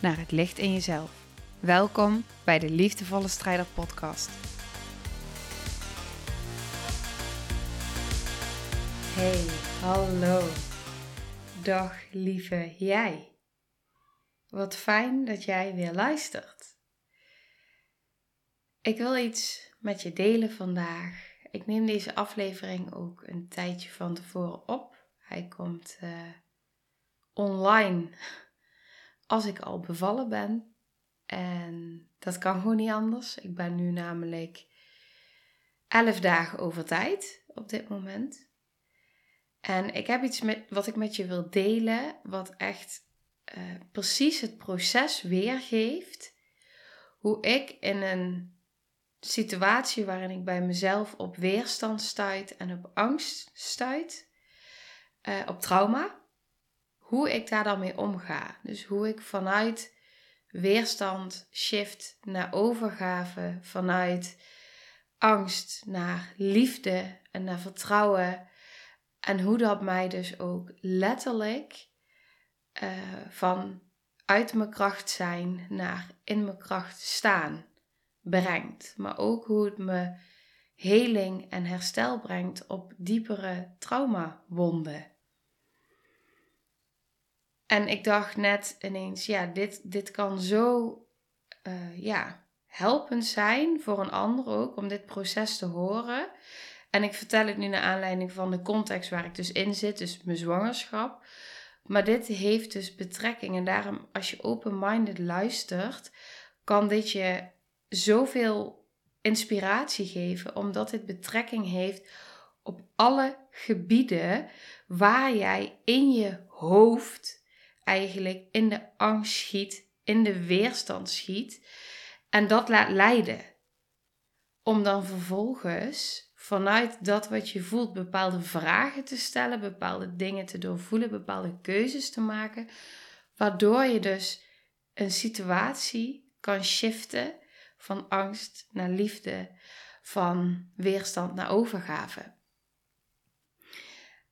naar het licht in jezelf. Welkom bij de Liefdevolle Strijder Podcast. Hey, hallo. Dag lieve jij. Wat fijn dat jij weer luistert. Ik wil iets met je delen vandaag. Ik neem deze aflevering ook een tijdje van tevoren op. Hij komt uh, online als ik al bevallen ben. En dat kan gewoon niet anders. Ik ben nu namelijk 11 dagen over tijd op dit moment. En ik heb iets met, wat ik met je wil delen, wat echt uh, precies het proces weergeeft. Hoe ik in een situatie waarin ik bij mezelf op weerstand stuit en op angst stuit, uh, op trauma, hoe ik daar dan mee omga. Dus hoe ik vanuit weerstand shift naar overgave, vanuit angst naar liefde en naar vertrouwen. En hoe dat mij dus ook letterlijk uh, van uit mijn kracht zijn naar in mijn kracht staan brengt. Maar ook hoe het me heling en herstel brengt op diepere traumawonden. En ik dacht net ineens, ja, dit, dit kan zo uh, ja, helpend zijn voor een ander ook om dit proces te horen. En ik vertel het nu naar aanleiding van de context waar ik dus in zit, dus mijn zwangerschap. Maar dit heeft dus betrekking en daarom als je open-minded luistert, kan dit je zoveel inspiratie geven, omdat dit betrekking heeft op alle gebieden waar jij in je hoofd eigenlijk in de angst schiet, in de weerstand schiet en dat laat leiden. Om dan vervolgens vanuit dat wat je voelt bepaalde vragen te stellen, bepaalde dingen te doorvoelen, bepaalde keuzes te maken, waardoor je dus een situatie kan shiften van angst naar liefde, van weerstand naar overgave.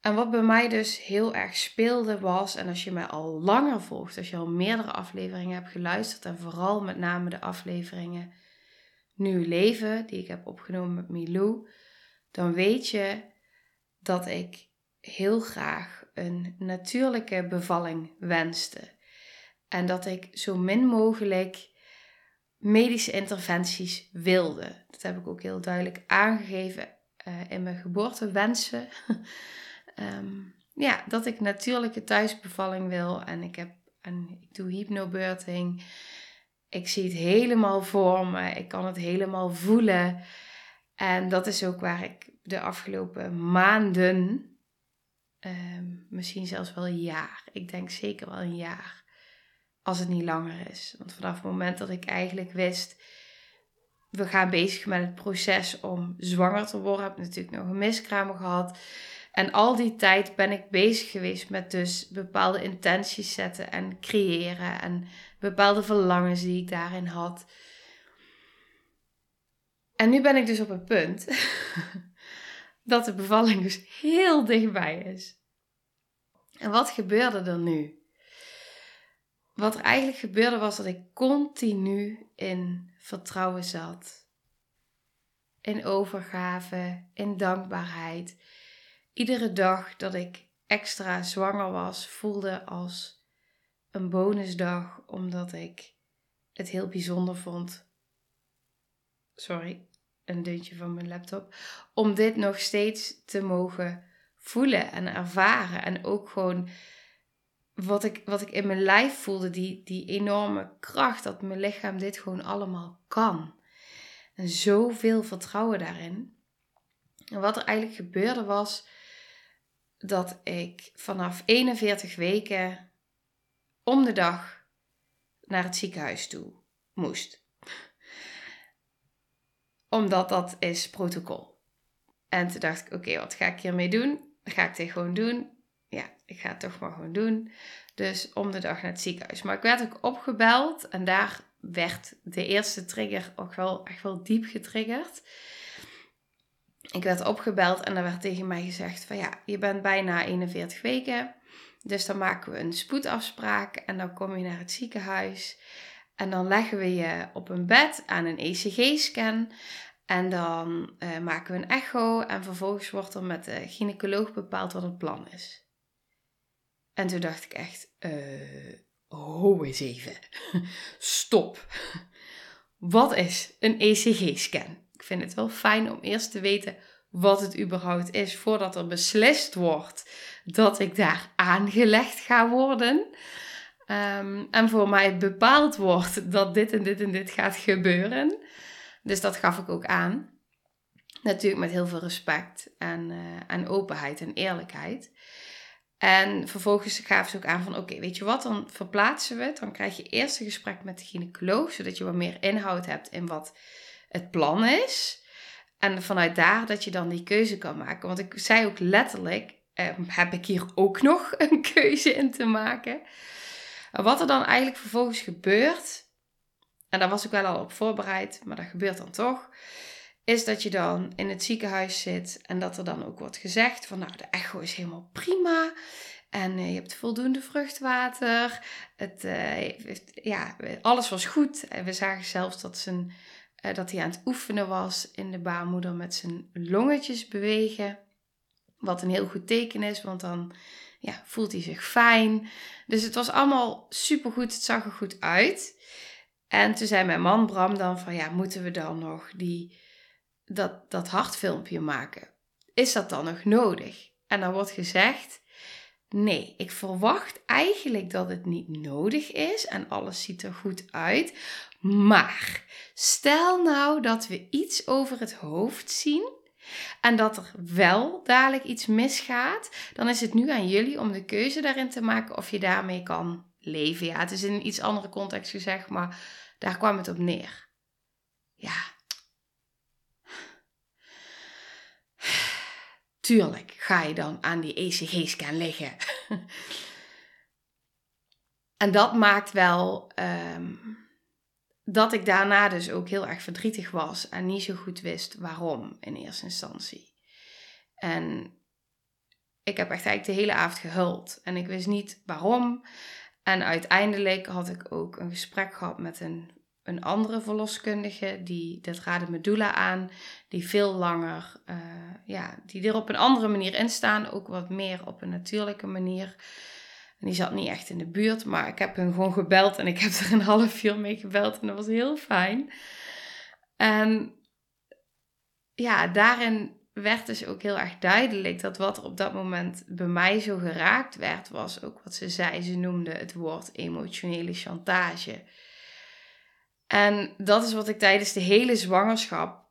En wat bij mij dus heel erg speelde was, en als je mij al langer volgt, als je al meerdere afleveringen hebt geluisterd, en vooral met name de afleveringen Nieuw Leven, die ik heb opgenomen met Milou, dan weet je dat ik heel graag een natuurlijke bevalling wenste. En dat ik zo min mogelijk medische interventies wilde. Dat heb ik ook heel duidelijk aangegeven uh, in mijn geboortewensen. um, ja, dat ik natuurlijke thuisbevalling wil. En ik, heb, en ik doe hypnobirthing. Ik zie het helemaal voor me. Ik kan het helemaal voelen. En dat is ook waar ik de afgelopen maanden, um, misschien zelfs wel een jaar, ik denk zeker wel een jaar, als het niet langer is. Want vanaf het moment dat ik eigenlijk wist, we gaan bezig met het proces om zwanger te worden, heb ik natuurlijk nog een miskraam gehad. En al die tijd ben ik bezig geweest met dus bepaalde intenties zetten en creëren en bepaalde verlangens die ik daarin had. En nu ben ik dus op het punt dat de bevalling dus heel dichtbij is. En wat gebeurde er nu? Wat er eigenlijk gebeurde was dat ik continu in vertrouwen zat. In overgave, in dankbaarheid iedere dag dat ik extra zwanger was, voelde als een bonusdag, omdat ik het heel bijzonder vond. Sorry, een deuntje van mijn laptop. Om dit nog steeds te mogen voelen en ervaren. En ook gewoon wat ik, wat ik in mijn lijf voelde, die, die enorme kracht dat mijn lichaam dit gewoon allemaal kan. En zoveel vertrouwen daarin. En wat er eigenlijk gebeurde was dat ik vanaf 41 weken om de dag naar het ziekenhuis toe moest. Omdat dat is protocol. En toen dacht ik, oké, wat ga ik hiermee doen? Ga ik dit gewoon doen? Ja, ik ga het toch maar gewoon doen. Dus om de dag naar het ziekenhuis. Maar ik werd ook opgebeld en daar werd de eerste trigger ook wel echt wel diep getriggerd. Ik werd opgebeld en er werd tegen mij gezegd van ja, je bent bijna 41 weken. Dus dan maken we een spoedafspraak en dan kom je naar het ziekenhuis. En dan leggen we je op een bed aan een ECG-scan. En dan uh, maken we een echo en vervolgens wordt er met de gynaecoloog bepaald wat het plan is. En toen dacht ik echt, uh, ho eens even, stop. Wat is een ECG-scan? Vind het wel fijn om eerst te weten wat het überhaupt is, voordat er beslist wordt dat ik daar aangelegd ga worden. Um, en voor mij bepaald wordt dat dit en dit en dit gaat gebeuren. Dus dat gaf ik ook aan. Natuurlijk met heel veel respect en, uh, en openheid en eerlijkheid. En vervolgens gaven ze ook aan van oké, weet je wat, dan verplaatsen we het. Dan krijg je eerst een gesprek met de gynaecoloog, zodat je wat meer inhoud hebt in wat het plan is. En vanuit daar dat je dan die keuze kan maken. Want ik zei ook letterlijk, eh, heb ik hier ook nog een keuze in te maken? En wat er dan eigenlijk vervolgens gebeurt, en daar was ik wel al op voorbereid, maar dat gebeurt dan toch, is dat je dan in het ziekenhuis zit en dat er dan ook wordt gezegd van nou de echo is helemaal prima en eh, je hebt voldoende vruchtwater. Het, uh, ja, alles was goed. En we zagen zelfs dat, zijn, uh, dat hij aan het oefenen was in de baarmoeder met zijn longetjes bewegen. Wat een heel goed teken is, want dan ja, voelt hij zich fijn. Dus het was allemaal supergoed. Het zag er goed uit. En toen zei mijn man Bram dan van ja, moeten we dan nog die, dat, dat hartfilmpje maken? Is dat dan nog nodig? En dan wordt gezegd, nee, ik verwacht eigenlijk dat het niet nodig is en alles ziet er goed uit. Maar stel nou dat we iets over het hoofd zien en dat er wel dadelijk iets misgaat, dan is het nu aan jullie om de keuze daarin te maken of je daarmee kan leven. Ja, het is in een iets andere context gezegd, maar daar kwam het op neer. Ja. Tuurlijk ga je dan aan die ECG-scan liggen. en dat maakt wel ehm, dat ik daarna dus ook heel erg verdrietig was en niet zo goed wist waarom in eerste instantie. En ik heb echt eigenlijk de hele avond gehuild en ik wist niet waarom. En uiteindelijk had ik ook een gesprek gehad met een, een andere verloskundige. Die, dat raadde medulla aan. Die veel langer, uh, ja, die er op een andere manier in staan. Ook wat meer op een natuurlijke manier. En die zat niet echt in de buurt. Maar ik heb hem gewoon gebeld. En ik heb er een half uur mee gebeld. En dat was heel fijn. En ja, daarin werd dus ook heel erg duidelijk dat wat er op dat moment bij mij zo geraakt werd, was ook wat ze zei. Ze noemde het woord emotionele chantage. En dat is wat ik tijdens de hele zwangerschap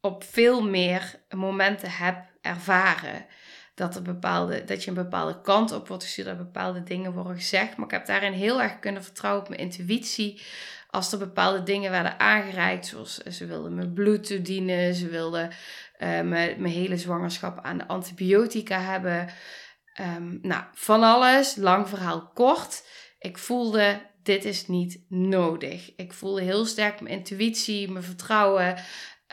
op veel meer momenten heb ervaren. Dat, er bepaalde, dat je een bepaalde kant op wordt gestuurd, dat bepaalde dingen worden gezegd. Maar ik heb daarin heel erg kunnen vertrouwen op mijn intuïtie. Als er bepaalde dingen werden aangereikt, zoals ze wilden mijn bloed toedienen, ze wilden uh, mijn, mijn hele zwangerschap aan de antibiotica hebben. Um, nou, van alles, lang verhaal kort. Ik voelde, dit is niet nodig. Ik voelde heel sterk mijn intuïtie, mijn vertrouwen.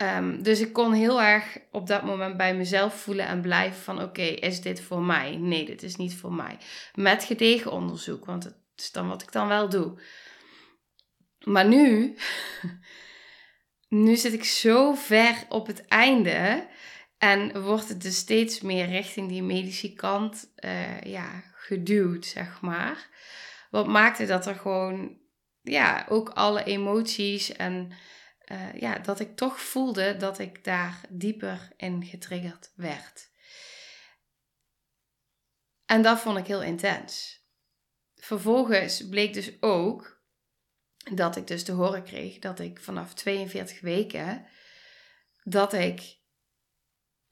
Um, dus ik kon heel erg op dat moment bij mezelf voelen en blijven van oké, is dit voor mij? Nee, dit is niet voor mij. Met gedegen onderzoek, want het is dan wat ik dan wel doe. Maar nu nu zit ik zo ver op het einde en wordt het dus steeds meer richting die medische kant uh, ja, geduwd, zeg maar. Wat maakte dat er gewoon, ja, ook alle emoties en uh, ja, dat ik toch voelde dat ik daar dieper in getriggerd werd. En dat vond ik heel intens. Vervolgens bleek dus ook dat ik dus te horen kreeg dat ik vanaf 42 weken dat ik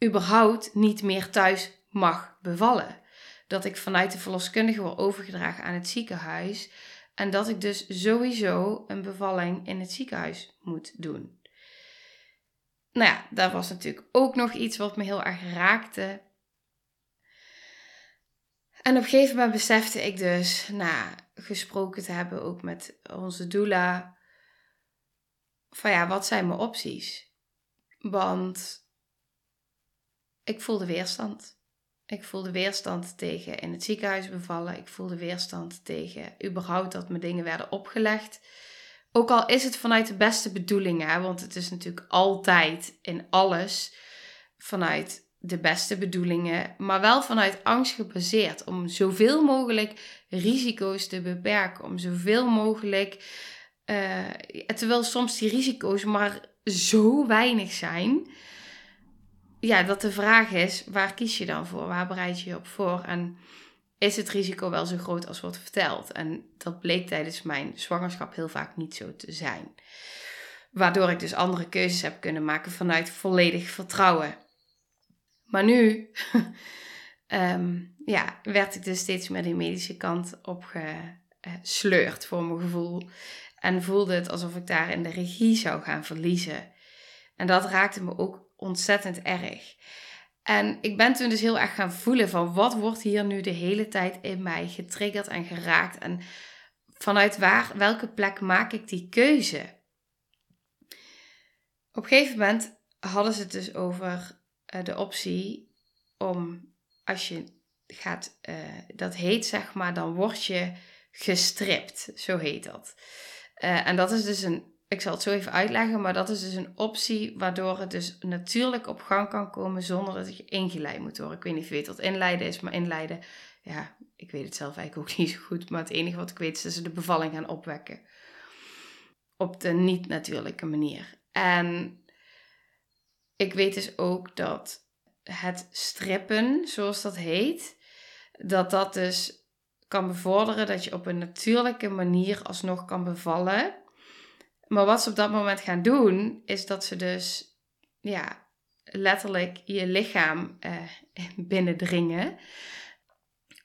überhaupt niet meer thuis mag bevallen. Dat ik vanuit de verloskundige word overgedragen aan het ziekenhuis. En dat ik dus sowieso een bevalling in het ziekenhuis moet doen. Nou ja, dat was natuurlijk ook nog iets wat me heel erg raakte. En op een gegeven moment besefte ik dus, na gesproken te hebben ook met onze doula, van ja, wat zijn mijn opties? Want ik voelde weerstand. Ik voelde weerstand tegen in het ziekenhuis bevallen. Ik voelde weerstand tegen überhaupt dat me dingen werden opgelegd. Ook al is het vanuit de beste bedoelingen, want het is natuurlijk altijd in alles vanuit de beste bedoelingen, maar wel vanuit angst gebaseerd om zoveel mogelijk risico's te beperken, om zoveel mogelijk, uh, terwijl soms die risico's maar zo weinig zijn, ja, dat de vraag is, waar kies je dan voor? Waar bereid je je op voor? En is het risico wel zo groot als wordt verteld? En dat bleek tijdens mijn zwangerschap heel vaak niet zo te zijn. Waardoor ik dus andere keuzes heb kunnen maken vanuit volledig vertrouwen. Maar nu ehm, ja, werd ik dus steeds meer die medische kant opgesleurd voor mijn gevoel. En voelde het alsof ik daar in de regie zou gaan verliezen. En dat raakte me ook ontzettend erg. En ik ben toen dus heel erg gaan voelen van wat wordt hier nu de hele tijd in mij getriggerd en geraakt. En vanuit waar, welke plek maak ik die keuze? Op een gegeven moment hadden ze het dus over uh, de optie om als je gaat, uh, dat heet zeg maar, dan word je gestript. Zo heet dat. Uh, en dat is dus een ik zal het zo even uitleggen, maar dat is dus een optie waardoor het dus natuurlijk op gang kan komen zonder dat je ingeleid moet worden. Ik weet niet of je weet wat inleiden is, maar inleiden, ja, ik weet het zelf eigenlijk ook niet zo goed, maar het enige wat ik weet is dat ze de bevalling gaan opwekken. Op de niet-natuurlijke manier. En ik weet dus ook dat het strippen, zoals dat heet, dat dat dus kan bevorderen dat je op een natuurlijke manier alsnog kan bevallen maar wat ze op dat moment gaan doen, is dat ze dus ja, letterlijk je lichaam eh, binnendringen.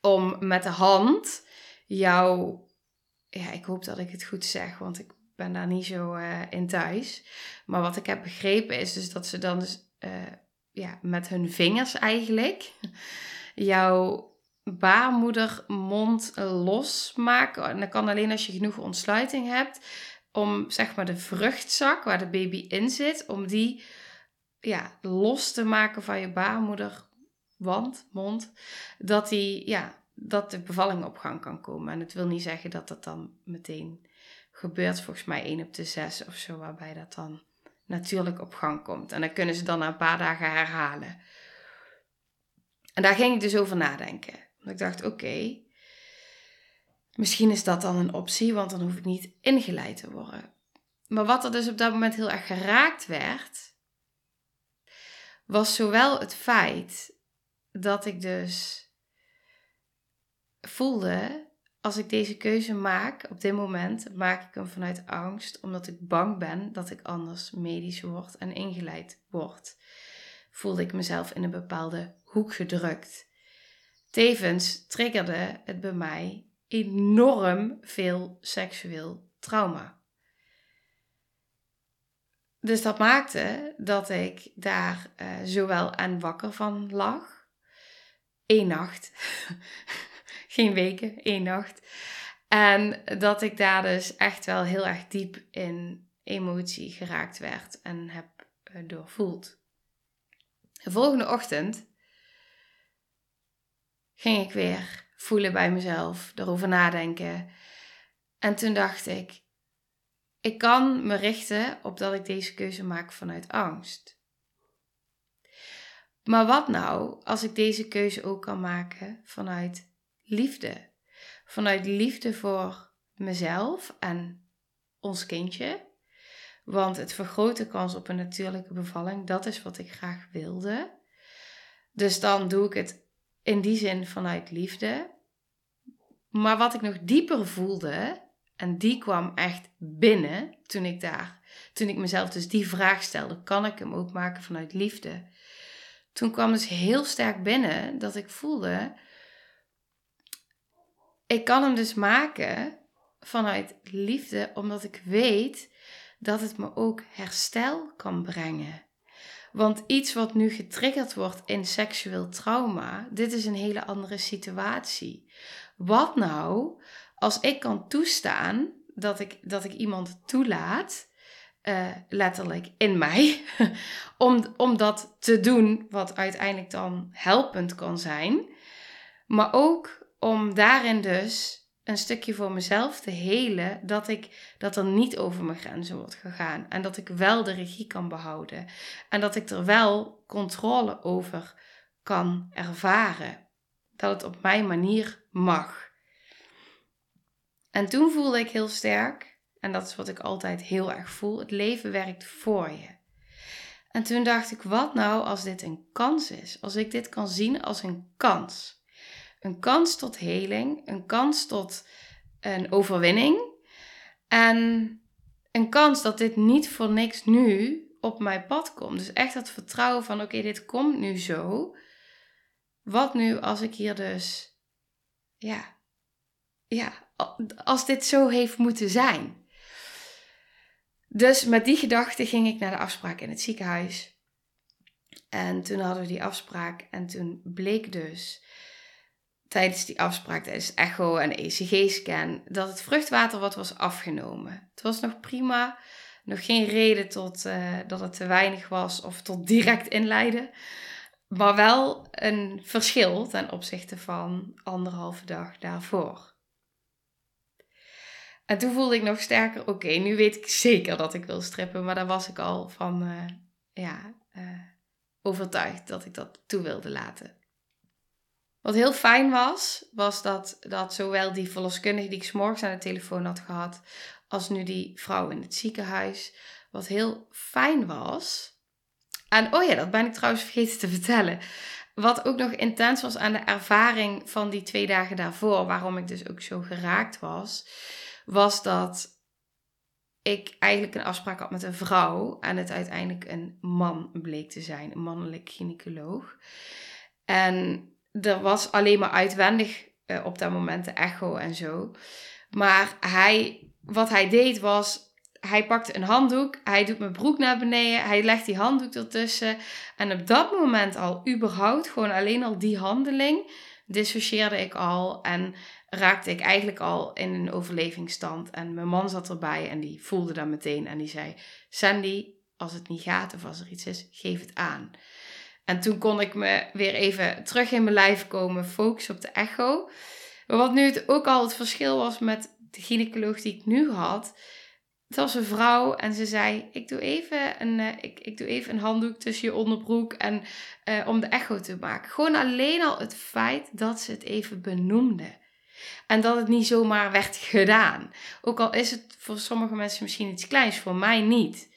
Om met de hand jou, ja, ik hoop dat ik het goed zeg, want ik ben daar niet zo uh, in thuis. Maar wat ik heb begrepen is dus dat ze dan dus, uh, ja, met hun vingers eigenlijk jouw baarmoedermond losmaken. En dat kan alleen als je genoeg ontsluiting hebt om zeg maar de vruchtzak waar de baby in zit, om die ja, los te maken van je baarmoederwand, mond, dat, die, ja, dat de bevalling op gang kan komen. En het wil niet zeggen dat dat dan meteen gebeurt, volgens mij 1 op de 6 of zo, waarbij dat dan natuurlijk op gang komt. En dan kunnen ze dan na een paar dagen herhalen. En daar ging ik dus over nadenken. ik dacht, oké, Misschien is dat dan een optie, want dan hoef ik niet ingeleid te worden. Maar wat er dus op dat moment heel erg geraakt werd, was zowel het feit dat ik dus voelde, als ik deze keuze maak, op dit moment maak ik hem vanuit angst, omdat ik bang ben dat ik anders medisch word en ingeleid word. Voelde ik mezelf in een bepaalde hoek gedrukt. Tevens triggerde het bij mij enorm veel seksueel trauma. Dus dat maakte dat ik daar uh, zowel aan wakker van lag. Eén nacht. Geen weken, één nacht. En dat ik daar dus echt wel heel erg diep in emotie geraakt werd en heb uh, doorvoeld. De volgende ochtend ging ik weer voelen bij mezelf, erover nadenken. En toen dacht ik, ik kan me richten op dat ik deze keuze maak vanuit angst. Maar wat nou als ik deze keuze ook kan maken vanuit liefde? Vanuit liefde voor mezelf en ons kindje. Want het vergroot de kans op een natuurlijke bevalling. Dat is wat ik graag wilde. Dus dan doe ik het in die zin vanuit liefde. Maar wat ik nog dieper voelde, en die kwam echt binnen toen ik daar, toen ik mezelf dus die vraag stelde: kan ik hem ook maken vanuit liefde? Toen kwam dus heel sterk binnen dat ik voelde: ik kan hem dus maken vanuit liefde, omdat ik weet dat het me ook herstel kan brengen. Want iets wat nu getriggerd wordt in seksueel trauma, dit is een hele andere situatie. Wat nou als ik kan toestaan dat ik, dat ik iemand toelaat, uh, letterlijk in mij, om, om dat te doen wat uiteindelijk dan helpend kan zijn, maar ook om daarin dus een stukje voor mezelf te helen dat, ik, dat er niet over mijn grenzen wordt gegaan. En dat ik wel de regie kan behouden. En dat ik er wel controle over kan ervaren. Dat het op mijn manier mag. En toen voelde ik heel sterk, en dat is wat ik altijd heel erg voel: het leven werkt voor je. En toen dacht ik, wat nou als dit een kans is? Als ik dit kan zien als een kans. Een kans tot heling, een kans tot een overwinning. En een kans dat dit niet voor niks nu op mijn pad komt. Dus echt dat vertrouwen van oké, dit komt nu zo. Wat nu als ik hier dus, ja, ja, als dit zo heeft moeten zijn. Dus met die gedachte ging ik naar de afspraak in het ziekenhuis. En toen hadden we die afspraak en toen bleek dus tijdens die afspraak, tijdens echo en ECG-scan, dat het vruchtwater wat was afgenomen. Het was nog prima, nog geen reden tot uh, dat het te weinig was of tot direct inleiden. Maar wel een verschil ten opzichte van anderhalve dag daarvoor. En toen voelde ik nog sterker, oké, nu weet ik zeker dat ik wil strippen. Maar daar was ik al van, uh, ja, uh, overtuigd dat ik dat toe wilde laten. Wat heel fijn was, was dat, dat zowel die verloskundige die ik s'morgens aan de telefoon had gehad, als nu die vrouw in het ziekenhuis. Wat heel fijn was. En oh ja, dat ben ik trouwens vergeten te vertellen. Wat ook nog intens was aan de ervaring van die twee dagen daarvoor, waarom ik dus ook zo geraakt was, was dat ik eigenlijk een afspraak had met een vrouw en het uiteindelijk een man bleek te zijn, een mannelijk gynaecoloog. En er was alleen maar uitwendig uh, op dat moment de echo en zo. Maar hij, wat hij deed was, hij pakte een handdoek, hij doet mijn broek naar beneden, hij legt die handdoek ertussen. En op dat moment al, überhaupt, gewoon alleen al die handeling, dissocieerde ik al en raakte ik eigenlijk al in een overlevingsstand. En mijn man zat erbij en die voelde dat meteen en die zei: Sandy, als het niet gaat of als er iets is, geef het aan. En toen kon ik me weer even terug in mijn lijf komen, focussen op de echo. Maar wat nu het ook al het verschil was met de gynaecoloog die ik nu had. Het was een vrouw en ze zei: Ik doe even een, uh, ik, ik doe even een handdoek tussen je onderbroek en, uh, om de echo te maken. Gewoon alleen al het feit dat ze het even benoemde. En dat het niet zomaar werd gedaan. Ook al is het voor sommige mensen misschien iets kleins, voor mij niet.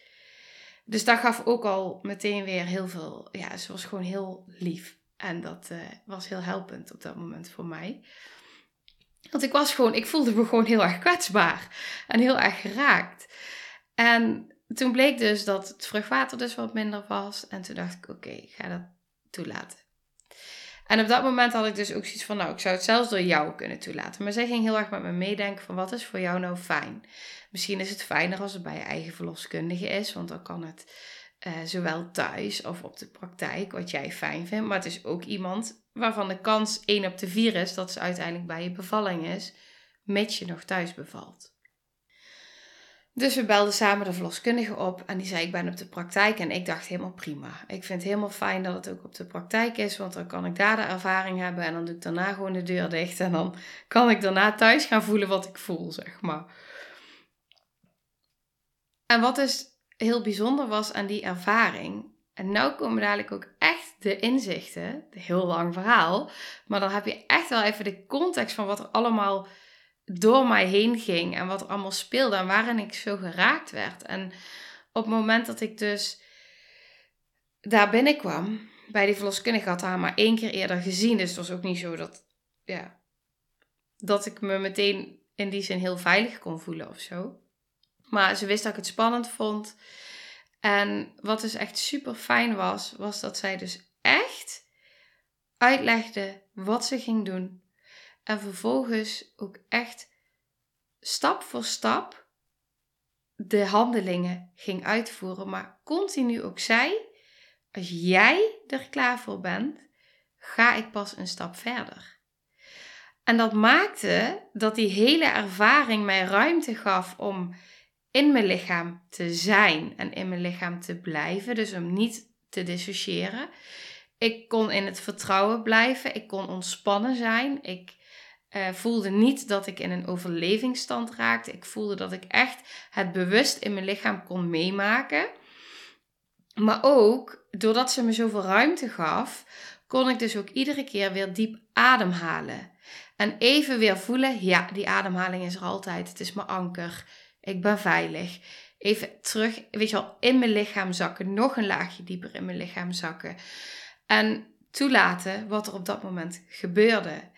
Dus dat gaf ook al meteen weer heel veel. Ja, ze was gewoon heel lief. En dat uh, was heel helpend op dat moment voor mij. Want ik was gewoon, ik voelde me gewoon heel erg kwetsbaar. En heel erg geraakt. En toen bleek dus dat het vruchtwater dus wat minder was. En toen dacht ik, oké, ik ga dat toelaten. En op dat moment had ik dus ook zoiets van, nou, ik zou het zelfs door jou kunnen toelaten. Maar zij ging heel erg met me meedenken van, wat is voor jou nou fijn? Misschien is het fijner als het bij je eigen verloskundige is, want dan kan het uh, zowel thuis of op de praktijk, wat jij fijn vindt. Maar het is ook iemand waarvan de kans 1 op de 4 is dat ze uiteindelijk bij je bevalling is, mits je nog thuis bevalt. Dus we belden samen de verloskundige op en die zei: Ik ben op de praktijk. En ik dacht helemaal prima. Ik vind het helemaal fijn dat het ook op de praktijk is, want dan kan ik daar de ervaring hebben en dan doe ik daarna gewoon de deur dicht. En dan kan ik daarna thuis gaan voelen wat ik voel, zeg maar. En wat dus heel bijzonder was aan die ervaring. En nu komen dadelijk ook echt de inzichten. Heel lang verhaal. Maar dan heb je echt wel even de context van wat er allemaal door mij heen ging en wat er allemaal speelde en waarin ik zo geraakt werd. En op het moment dat ik dus daar binnenkwam, bij die verloskundige had haar maar één keer eerder gezien. Dus het was ook niet zo dat, ja, dat ik me meteen in die zin heel veilig kon voelen of zo. Maar ze wist dat ik het spannend vond. En wat dus echt super fijn was, was dat zij dus echt uitlegde wat ze ging doen. En vervolgens ook echt stap voor stap de handelingen ging uitvoeren, maar continu ook zei: als jij er klaar voor bent, ga ik pas een stap verder. En dat maakte dat die hele ervaring mij ruimte gaf om in mijn lichaam te zijn en in mijn lichaam te blijven. Dus om niet te dissociëren. Ik kon in het vertrouwen blijven. Ik kon ontspannen zijn. Ik uh, voelde niet dat ik in een overlevingsstand raakte. Ik voelde dat ik echt het bewust in mijn lichaam kon meemaken. Maar ook doordat ze me zoveel ruimte gaf, kon ik dus ook iedere keer weer diep ademhalen. En even weer voelen, ja, die ademhaling is er altijd. Het is mijn anker. Ik ben veilig. Even terug, weet je wel, in mijn lichaam zakken. Nog een laagje dieper in mijn lichaam zakken. En toelaten wat er op dat moment gebeurde.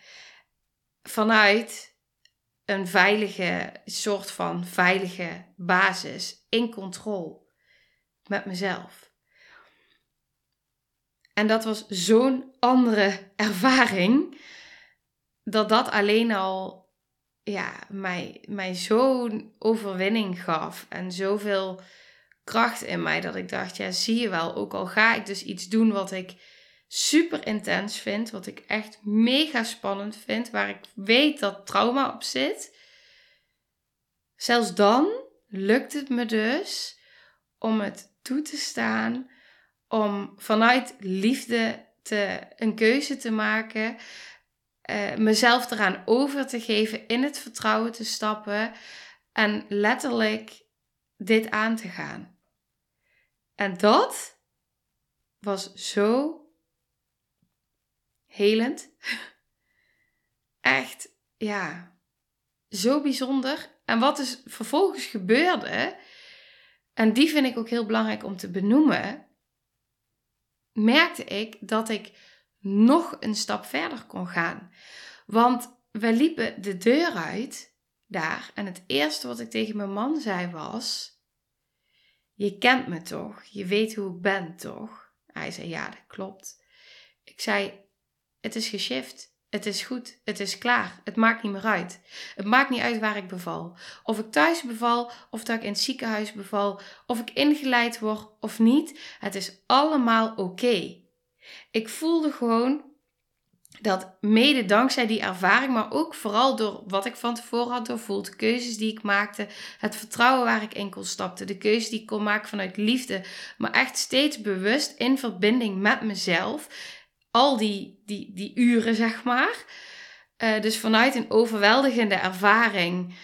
Vanuit een veilige, soort van veilige basis. In controle. Met mezelf. En dat was zo'n andere ervaring. Dat dat alleen al ja, mij, mij zo'n overwinning gaf. En zoveel kracht in mij. Dat ik dacht, ja, zie je wel. Ook al ga ik dus iets doen wat ik super intens vind. Wat ik echt mega spannend vind. Waar ik weet dat trauma op zit. Zelfs dan lukt het me dus om het toe te staan. Om vanuit liefde te, een keuze te maken uh, mezelf eraan over te geven, in het vertrouwen te stappen en letterlijk dit aan te gaan. En dat was zo helend. Echt, ja, zo bijzonder. En wat dus vervolgens gebeurde, en die vind ik ook heel belangrijk om te benoemen, merkte ik dat ik nog een stap verder kon gaan. Want we liepen de deur uit daar en het eerste wat ik tegen mijn man zei was: Je kent me toch? Je weet hoe ik ben toch? Hij zei: Ja, dat klopt. Ik zei: Het is geshift. Het is goed, het is klaar. Het maakt niet meer uit. Het maakt niet uit waar ik beval. Of ik thuis beval, of dat ik in het ziekenhuis beval, of ik ingeleid word of niet. Het is allemaal oké. Ik voelde gewoon dat mede dankzij die ervaring, maar ook vooral door wat ik van tevoren had doorvoeld, de keuzes die ik maakte, het vertrouwen waar ik in kon stapte, de keuzes die ik kon maken vanuit liefde, maar echt steeds bewust in verbinding met mezelf, al die, die, die uren zeg maar. Uh, dus vanuit een overweldigende ervaring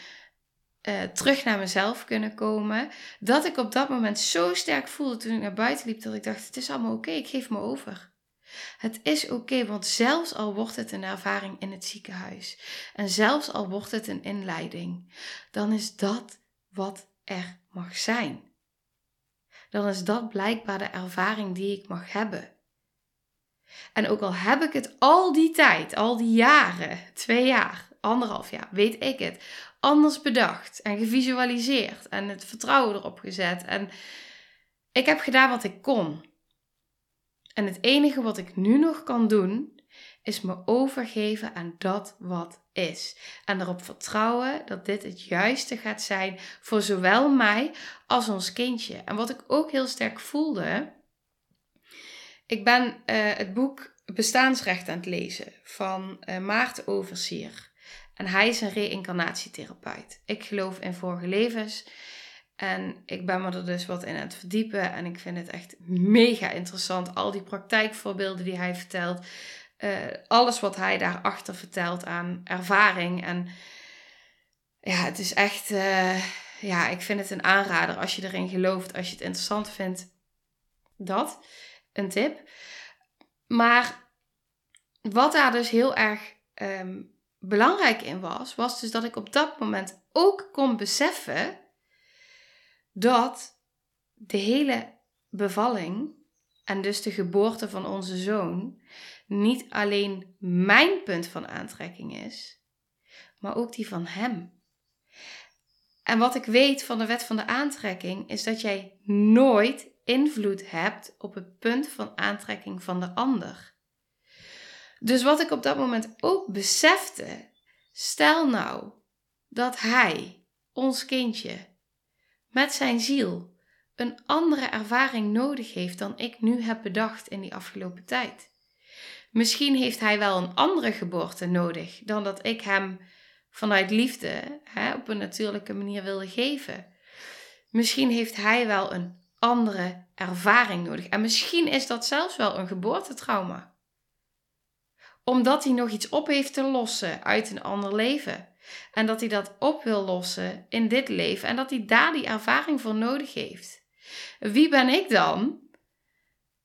uh, terug naar mezelf kunnen komen. Dat ik op dat moment zo sterk voelde toen ik naar buiten liep, dat ik dacht: het is allemaal oké, ik geef me over. Het is oké, want zelfs al wordt het een ervaring in het ziekenhuis en zelfs al wordt het een inleiding, dan is dat wat er mag zijn. Dan is dat blijkbaar de ervaring die ik mag hebben. En ook al heb ik het al die tijd, al die jaren, twee jaar, anderhalf jaar, weet ik het, anders bedacht en gevisualiseerd en het vertrouwen erop gezet. En ik heb gedaan wat ik kon. En het enige wat ik nu nog kan doen, is me overgeven aan dat wat is. En erop vertrouwen dat dit het juiste gaat zijn voor zowel mij als ons kindje. En wat ik ook heel sterk voelde. Ik ben uh, het boek Bestaansrecht aan het lezen van uh, Maarten Oversier. En hij is een reïncarnatietherapeut. Ik geloof in vorige levens. En ik ben me er dus wat in aan het verdiepen. En ik vind het echt mega interessant. Al die praktijkvoorbeelden die hij vertelt. Uh, alles wat hij daarachter vertelt aan ervaring. En ja, het is echt. Uh, ja, ik vind het een aanrader als je erin gelooft. Als je het interessant vindt. Dat. Een tip. Maar wat daar dus heel erg um, belangrijk in was. Was dus dat ik op dat moment ook kon beseffen dat de hele bevalling en dus de geboorte van onze zoon niet alleen mijn punt van aantrekking is, maar ook die van hem. En wat ik weet van de wet van de aantrekking is dat jij nooit invloed hebt op het punt van aantrekking van de ander. Dus wat ik op dat moment ook besefte, stel nou dat hij, ons kindje, met zijn ziel een andere ervaring nodig heeft dan ik nu heb bedacht in die afgelopen tijd. Misschien heeft hij wel een andere geboorte nodig dan dat ik hem vanuit liefde hè, op een natuurlijke manier wilde geven. Misschien heeft hij wel een andere ervaring nodig. En misschien is dat zelfs wel een geboortetrauma. Omdat hij nog iets op heeft te lossen uit een ander leven. En dat hij dat op wil lossen in dit leven. En dat hij daar die ervaring voor nodig heeft. Wie ben ik dan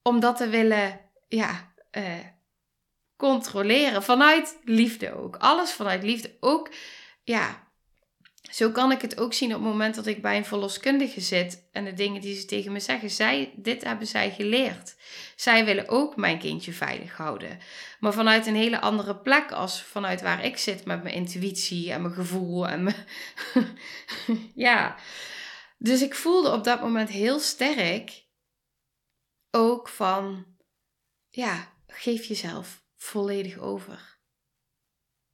om dat te willen ja, uh, controleren? Vanuit liefde ook. Alles vanuit liefde. Ook, ja, zo kan ik het ook zien op het moment dat ik bij een verloskundige zit en de dingen die ze tegen me zeggen, zij, dit hebben zij geleerd. Zij willen ook mijn kindje veilig houden. Maar vanuit een hele andere plek als vanuit waar ik zit met mijn intuïtie en mijn gevoel en mijn. ja. Dus ik voelde op dat moment heel sterk ook van, ja, geef jezelf volledig over.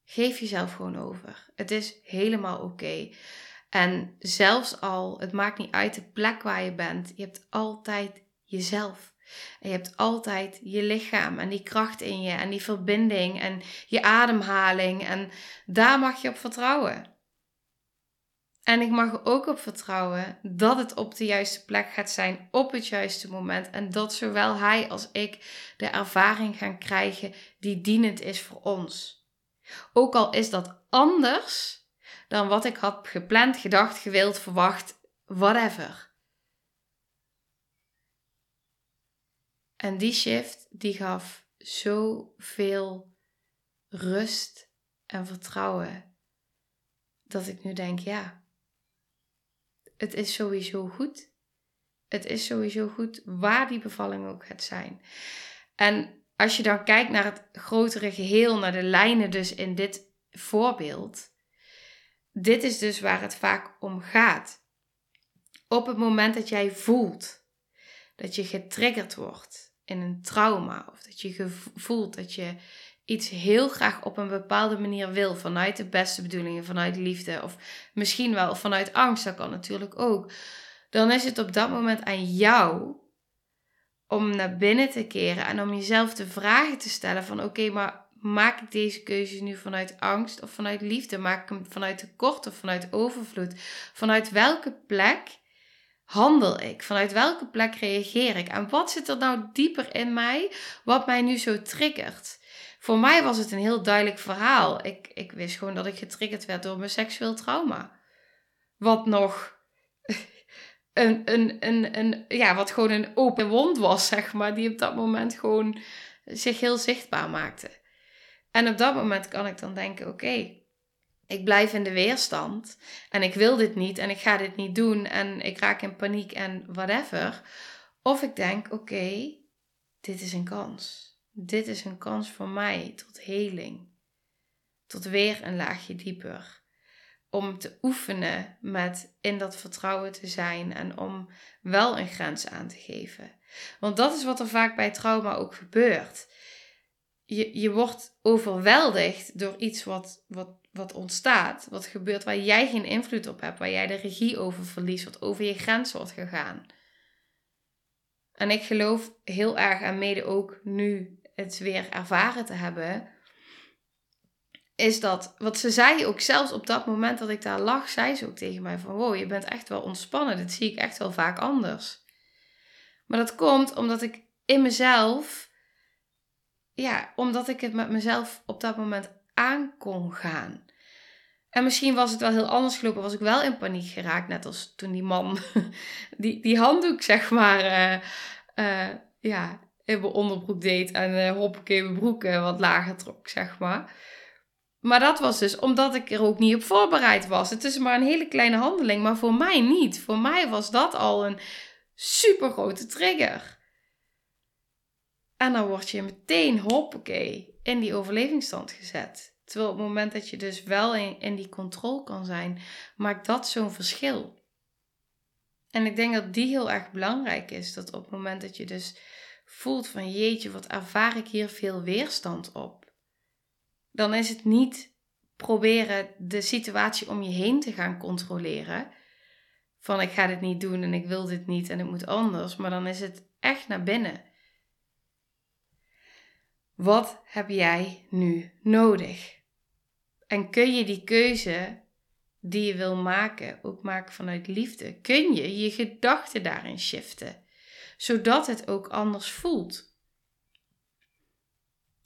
Geef jezelf gewoon over. Het is helemaal oké. En zelfs al, het maakt niet uit de plek waar je bent, je hebt altijd jezelf. En je hebt altijd je lichaam en die kracht in je en die verbinding en je ademhaling. En daar mag je op vertrouwen. En ik mag er ook op vertrouwen dat het op de juiste plek gaat zijn op het juiste moment. En dat zowel hij als ik de ervaring gaan krijgen die dienend is voor ons. Ook al is dat anders dan wat ik had gepland, gedacht, gewild, verwacht, whatever. En die shift die gaf zoveel rust en vertrouwen dat ik nu denk, ja, het is sowieso goed. Het is sowieso goed waar die bevalling ook gaat zijn. En als je dan kijkt naar het grotere geheel, naar de lijnen dus in dit voorbeeld, dit is dus waar het vaak om gaat. Op het moment dat jij voelt dat je getriggerd wordt in een trauma, of dat je voelt dat je iets heel graag op een bepaalde manier wil, vanuit de beste bedoelingen, vanuit liefde, of misschien wel vanuit angst, dat kan natuurlijk ook, dan is het op dat moment aan jou om naar binnen te keren en om jezelf de vragen te stellen van oké, maar maak ik deze keuze nu vanuit angst of vanuit liefde? Maak ik hem vanuit tekort of vanuit overvloed? Vanuit welke plek handel ik? Vanuit welke plek reageer ik? En wat zit er nou dieper in mij wat mij nu zo triggert? Voor mij was het een heel duidelijk verhaal. Ik, ik wist gewoon dat ik getriggerd werd door mijn seksueel trauma. Wat nog een, een, een, een, ja, wat gewoon een open wond was, zeg maar, die op dat moment gewoon zich heel zichtbaar maakte. En op dat moment kan ik dan denken: oké, ik blijf in de weerstand en ik wil dit niet en ik ga dit niet doen en ik raak in paniek en whatever. Of ik denk: oké, dit is een kans. Dit is een kans voor mij tot heling. Tot weer een laagje dieper om te oefenen met in dat vertrouwen te zijn en om wel een grens aan te geven. Want dat is wat er vaak bij trauma ook gebeurt. Je, je wordt overweldigd door iets wat, wat, wat ontstaat, wat gebeurt waar jij geen invloed op hebt, waar jij de regie over verliest, wat over je grens wordt gegaan. En ik geloof heel erg aan mede ook nu het weer ervaren te hebben, is dat, wat ze zei ook zelfs op dat moment dat ik daar lag, zei ze ook tegen mij van, wow, je bent echt wel ontspannen, dit zie ik echt wel vaak anders. Maar dat komt omdat ik in mezelf, ja, omdat ik het met mezelf op dat moment aan kon gaan. En misschien was het wel heel anders gelopen, was ik wel in paniek geraakt, net als toen die man die, die handdoek, zeg maar, uh, uh, ja, in mijn onderbroek deed en uh, hoppakee mijn broek wat lager trok, zeg maar. Maar dat was dus omdat ik er ook niet op voorbereid was. Het is maar een hele kleine handeling, maar voor mij niet. Voor mij was dat al een super grote trigger. En dan word je meteen hoppakee in die overlevingsstand gezet. Terwijl op het moment dat je dus wel in, in die controle kan zijn, maakt dat zo'n verschil. En ik denk dat die heel erg belangrijk is. Dat op het moment dat je dus voelt van jeetje, wat ervaar ik hier veel weerstand op dan is het niet proberen de situatie om je heen te gaan controleren. Van ik ga dit niet doen en ik wil dit niet en het moet anders. Maar dan is het echt naar binnen. Wat heb jij nu nodig? En kun je die keuze die je wil maken ook maken vanuit liefde? Kun je je gedachten daarin shiften, zodat het ook anders voelt?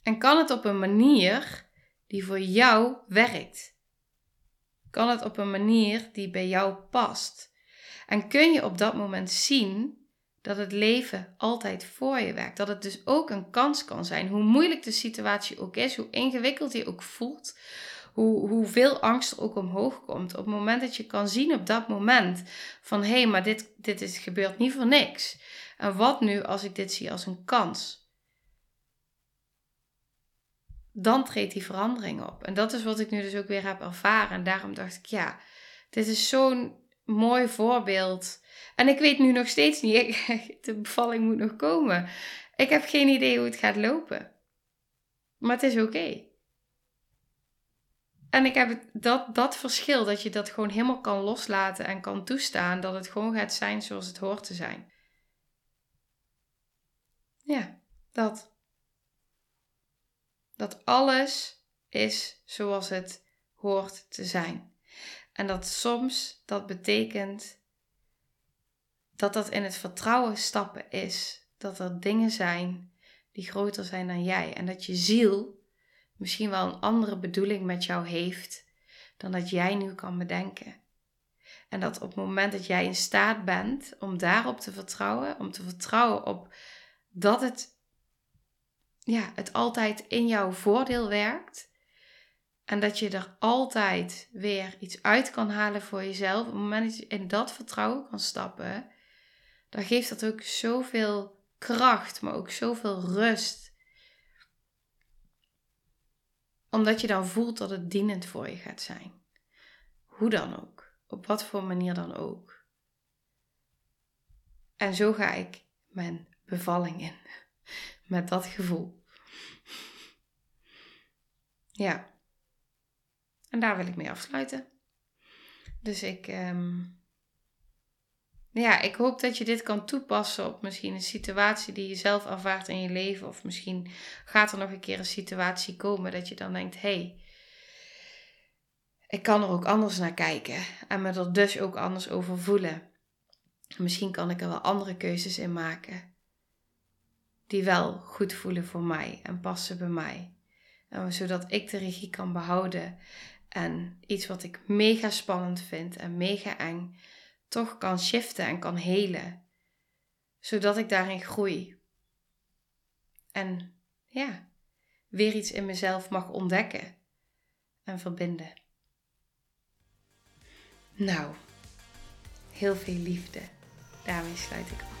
En kan het op een manier die voor jou werkt? Kan het op een manier die bij jou past? En kun je op dat moment zien dat het leven altijd voor je werkt? Dat het dus ook een kans kan zijn, hoe moeilijk de situatie ook is, hoe ingewikkeld je ook voelt, hoe, hoeveel angst er ook omhoog komt. Op het moment dat je kan zien op dat moment van hé, hey, maar dit, dit is, gebeurt niet voor niks. En wat nu als ik dit zie als een kans? Dan treedt die verandering op. En dat is wat ik nu dus ook weer heb ervaren. En daarom dacht ik, ja, dit is zo'n mooi voorbeeld. En ik weet nu nog steeds niet, de bevalling moet nog komen. Ik heb geen idee hoe het gaat lopen. Maar het is oké. En ik heb dat, dat verschil, dat je dat gewoon helemaal kan loslaten en kan toestaan, dat het gewoon gaat zijn zoals het hoort te zijn. Ja, dat. Dat alles is zoals het hoort te zijn. En dat soms dat betekent dat dat in het vertrouwen stappen is. Dat er dingen zijn die groter zijn dan jij. En dat je ziel misschien wel een andere bedoeling met jou heeft dan dat jij nu kan bedenken. En dat op het moment dat jij in staat bent om daarop te vertrouwen, om te vertrouwen op dat het, ja, het altijd in jouw voordeel werkt. En dat je er altijd weer iets uit kan halen voor jezelf. Op het moment dat je in dat vertrouwen kan stappen, dan geeft dat ook zoveel kracht, maar ook zoveel rust omdat je dan voelt dat het dienend voor je gaat zijn. Hoe dan ook. Op wat voor manier dan ook. En zo ga ik mijn bevalling in. Met dat gevoel. Ja. En daar wil ik mee afsluiten. Dus ik. Um, ja, ik hoop dat je dit kan toepassen op misschien een situatie die je zelf ervaart in je leven. Of misschien gaat er nog een keer een situatie komen dat je dan denkt: hé, hey, ik kan er ook anders naar kijken. En me er dus ook anders over voelen. Misschien kan ik er wel andere keuzes in maken. Die wel goed voelen voor mij en passen bij mij. En zodat ik de regie kan behouden. En iets wat ik mega spannend vind en mega eng toch kan shiften en kan helen. Zodat ik daarin groei. En ja, weer iets in mezelf mag ontdekken en verbinden. Nou, heel veel liefde. Daarmee sluit ik af.